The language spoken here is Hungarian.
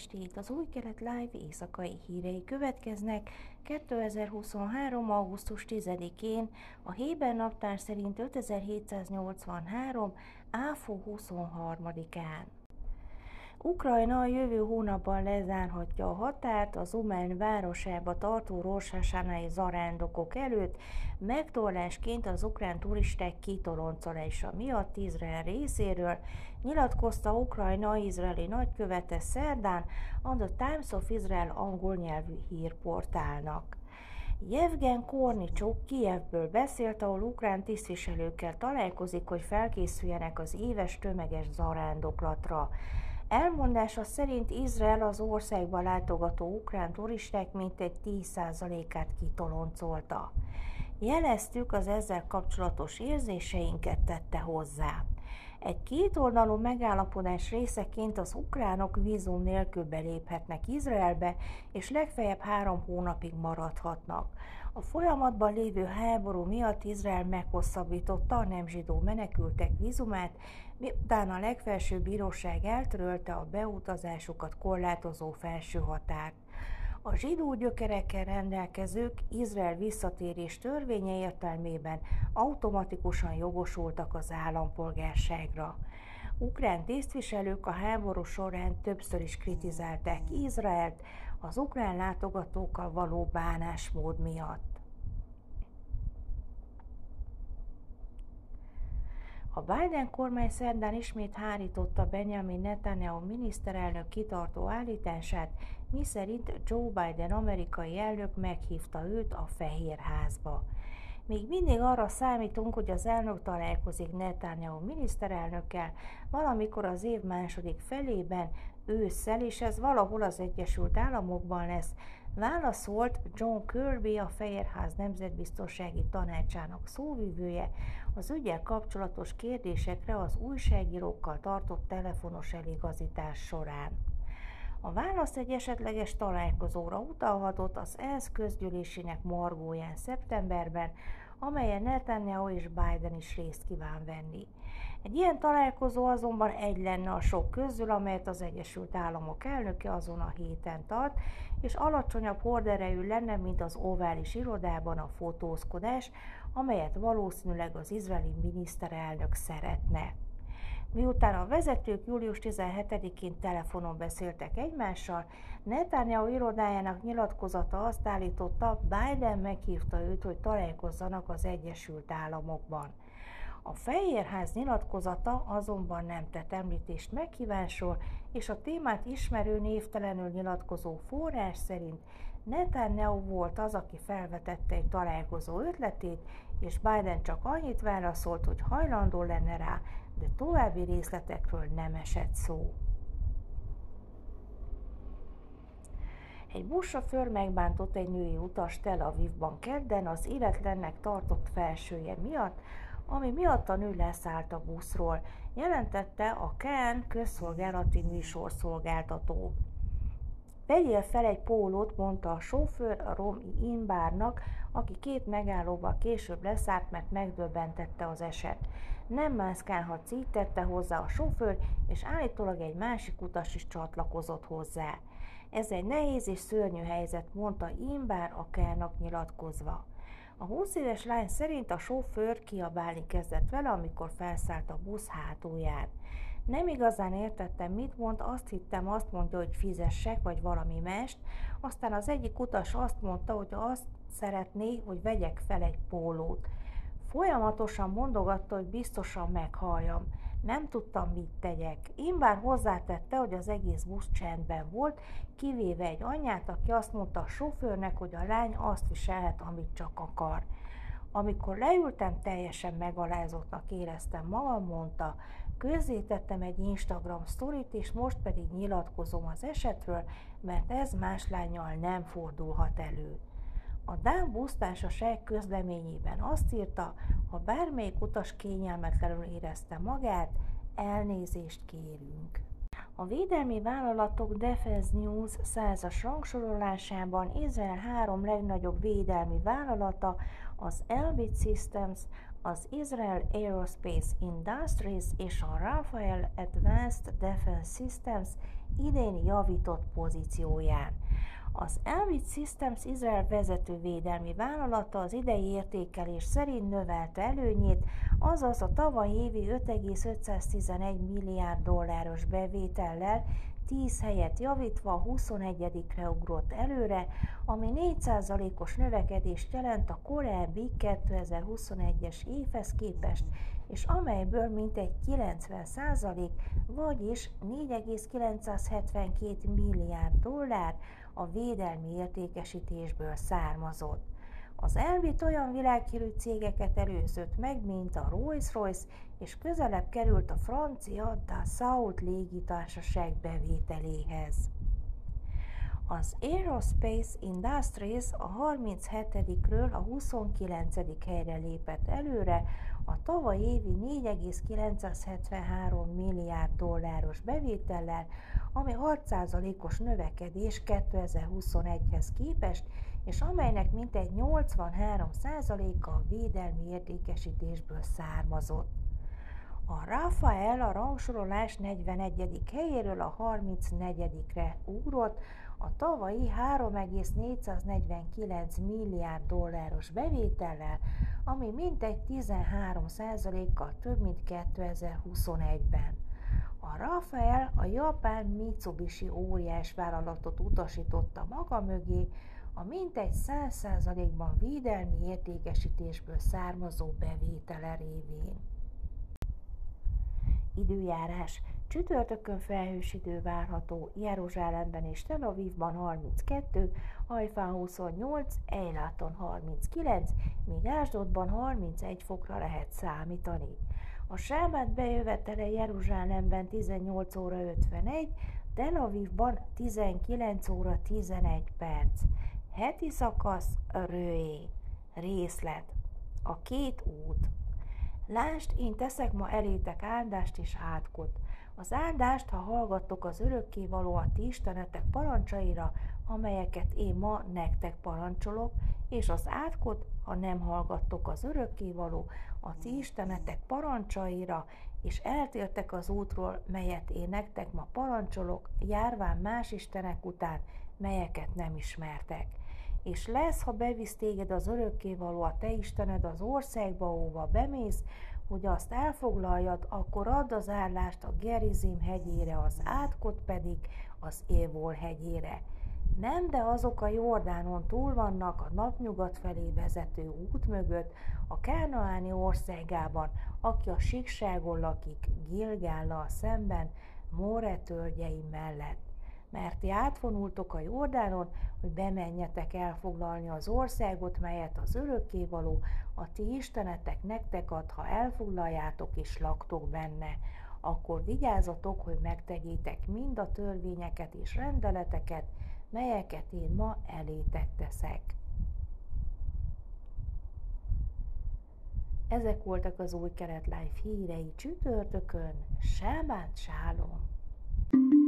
estét! Az új kelet live éjszakai hírei következnek 2023. augusztus 10-én, a Héber naptár szerint 5783. áfó 23-án. Ukrajna a jövő hónapban lezárhatja a határt az Umen városába tartó rorsásánai zarándokok előtt, megtorlásként az ukrán turisták kitoloncolása miatt Izrael részéről, nyilatkozta Ukrajna izraeli nagykövete szerdán a The Times of Israel angol nyelvű hírportálnak. Jevgen Kornicsuk Kijevből beszélt, ahol ukrán tisztviselőkkel találkozik, hogy felkészüljenek az éves tömeges zarándoklatra. Elmondása szerint Izrael az országba látogató ukrán turisták mintegy 10%-át kitoloncolta. Jeleztük az ezzel kapcsolatos érzéseinket tette hozzá. Egy kétoldalú megállapodás részeként az ukránok vízum nélkül beléphetnek Izraelbe, és legfeljebb három hónapig maradhatnak. A folyamatban lévő háború miatt Izrael meghosszabbította a nem zsidó menekültek vízumát, miután a legfelsőbb bíróság eltörölte a beutazásukat korlátozó felső határt. A zsidó gyökerekkel rendelkezők Izrael visszatérés törvénye értelmében automatikusan jogosultak az állampolgárságra. Ukrán tisztviselők a háború során többször is kritizálták Izraelt az ukrán látogatókkal való bánásmód miatt. A Biden kormány szerdán ismét hárította Benjamin Netanyahu miniszterelnök kitartó állítását, miszerint Joe Biden amerikai elnök meghívta őt a Fehérházba. Még mindig arra számítunk, hogy az elnök találkozik Netanyahu miniszterelnökkel valamikor az év második felében, ősszel, és ez valahol az Egyesült Államokban lesz, válaszolt John Kirby, a Fehérház Nemzetbiztonsági Tanácsának szóvivője, az ügyel kapcsolatos kérdésekre az újságírókkal tartott telefonos eligazítás során. A válasz egy esetleges találkozóra utalhatott az ENSZ közgyűlésének margóján szeptemberben, amelyen Netanyahu és Biden is részt kíván venni. Egy ilyen találkozó azonban egy lenne a sok közül, amelyet az Egyesült Államok elnöke azon a héten tart, és alacsonyabb horderejű lenne, mint az ovális irodában a fotózkodás, amelyet valószínűleg az izraeli miniszterelnök szeretne. Miután a vezetők július 17-én telefonon beszéltek egymással, Netanyahu irodájának nyilatkozata azt állította, Biden meghívta őt, hogy találkozzanak az Egyesült Államokban. A Fehérház nyilatkozata azonban nem tett említést meghívásról, és a témát ismerő névtelenül nyilatkozó forrás szerint Netanyahu volt az, aki felvetette egy találkozó ötletét, és Biden csak annyit válaszolt, hogy hajlandó lenne rá, de további részletekről nem esett szó. Egy buszsofőr megbántott egy női utas Tel Avivban kedden az életlennek tartott felsője miatt, ami miatt a nő leszállt a buszról, jelentette a KEN közszolgálati műsorszolgáltató. Vegyél fel egy pólót, mondta a sofőr a Romi Inbárnak, aki két megállóval később leszállt, mert megdöbbentette az eset. Nem mászkálhatsz, így tette hozzá a sofőr, és állítólag egy másik utas is csatlakozott hozzá. Ez egy nehéz és szörnyű helyzet, mondta Imbár a Kernak nyilatkozva. A 20 éves lány szerint a sofőr kiabálni kezdett vele, amikor felszállt a busz hátulján. Nem igazán értettem, mit mond, azt hittem, azt mondja, hogy fizessek, vagy valami mást. Aztán az egyik utas azt mondta, hogy azt szeretné, hogy vegyek fel egy pólót. Folyamatosan mondogatta, hogy biztosan meghalljam. Nem tudtam, mit tegyek. Imbár hozzátette, hogy az egész busz csendben volt, kivéve egy anyát, aki azt mondta a sofőrnek, hogy a lány azt viselhet, amit csak akar. Amikor leültem, teljesen megalázottnak éreztem magam, mondta, közzétettem egy Instagram sztorit, és most pedig nyilatkozom az esetről, mert ez más lányjal nem fordulhat elő. A Dán busztársaság közleményében azt írta, ha bármelyik utas kényelmetlenül érezte magát, elnézést kérünk. A védelmi vállalatok Defense News százas rangsorolásában Izrael három legnagyobb védelmi vállalata, az Elbit Systems, az Israel Aerospace Industries és a Rafael Advanced Defense Systems idén javított pozícióján. Az Elbit Systems Izrael vezető védelmi vállalata az idei értékelés szerint növelte előnyét, azaz a tavaly évi 5,511 milliárd dolláros bevétellel 10 helyet javítva a 21 ugrott előre, ami 4%-os növekedést jelent a korábbi 2021-es évhez képest, és amelyből mintegy 90%, vagyis 4,972 milliárd dollár a védelmi értékesítésből származott. Az Elbit olyan világhírű cégeket előzött meg, mint a Rolls-Royce, és közelebb került a francia Dassault légitársaság bevételéhez. Az Aerospace Industries a 37-ről a 29. helyre lépett előre, a tavaly évi 4,973 milliárd dolláros bevétellel, ami 6%-os növekedés 2021-hez képest, és amelynek mintegy 83%-a a védelmi értékesítésből származott. A Rafael a rangsorolás 41. helyéről a 34-re ugrott, a tavalyi 3,449 milliárd dolláros bevétellel, ami mintegy 13%-kal több, mint 2021-ben. A Rafael a japán Mitsubishi óriás vállalatot utasította maga mögé, a mintegy 100%-ban védelmi értékesítésből származó bevétele révén. Időjárás. Csütörtökön felhős idő várható, Jeruzsálemben és Tel Avivban 32, Hajfán 28, Ejláton 39, míg Ásdodban 31 fokra lehet számítani. A sábát bejövetele Jeruzsálemben 18 óra 51, Tel Avivban 19 óra 11 perc. Heti szakasz Rőé. Részlet. A két út. Lásd, én teszek ma elétek áldást és átkot. Az áldást, ha hallgattok az örökkévaló a ti istenetek parancsaira, amelyeket én ma nektek parancsolok, és az átkot, ha nem hallgattok az örökkévaló a ti istenetek parancsaira, és eltértek az útról, melyet én nektek ma parancsolok, járván más istenek után, melyeket nem ismertek. És lesz, ha bevisz téged az örökkévaló a te istened az országba, ahova bemész, hogy azt elfoglaljad, akkor add az állást a Gerizim hegyére, az átkot pedig az Évol hegyére. Nem, de azok a Jordánon túl vannak a napnyugat felé vezető út mögött, a Kánaáni országában, aki a síkságon lakik, Gilgállal szemben, törgyei mellett mert ti átvonultok a Jordánon, hogy bemenjetek elfoglalni az országot, melyet az örökkévaló, a ti istenetek nektek ad, ha elfoglaljátok és laktok benne. Akkor vigyázzatok, hogy megtegyétek mind a törvényeket és rendeleteket, melyeket én ma elétek teszek. Ezek voltak az új Life hírei csütörtökön. Sábát sálom! thank you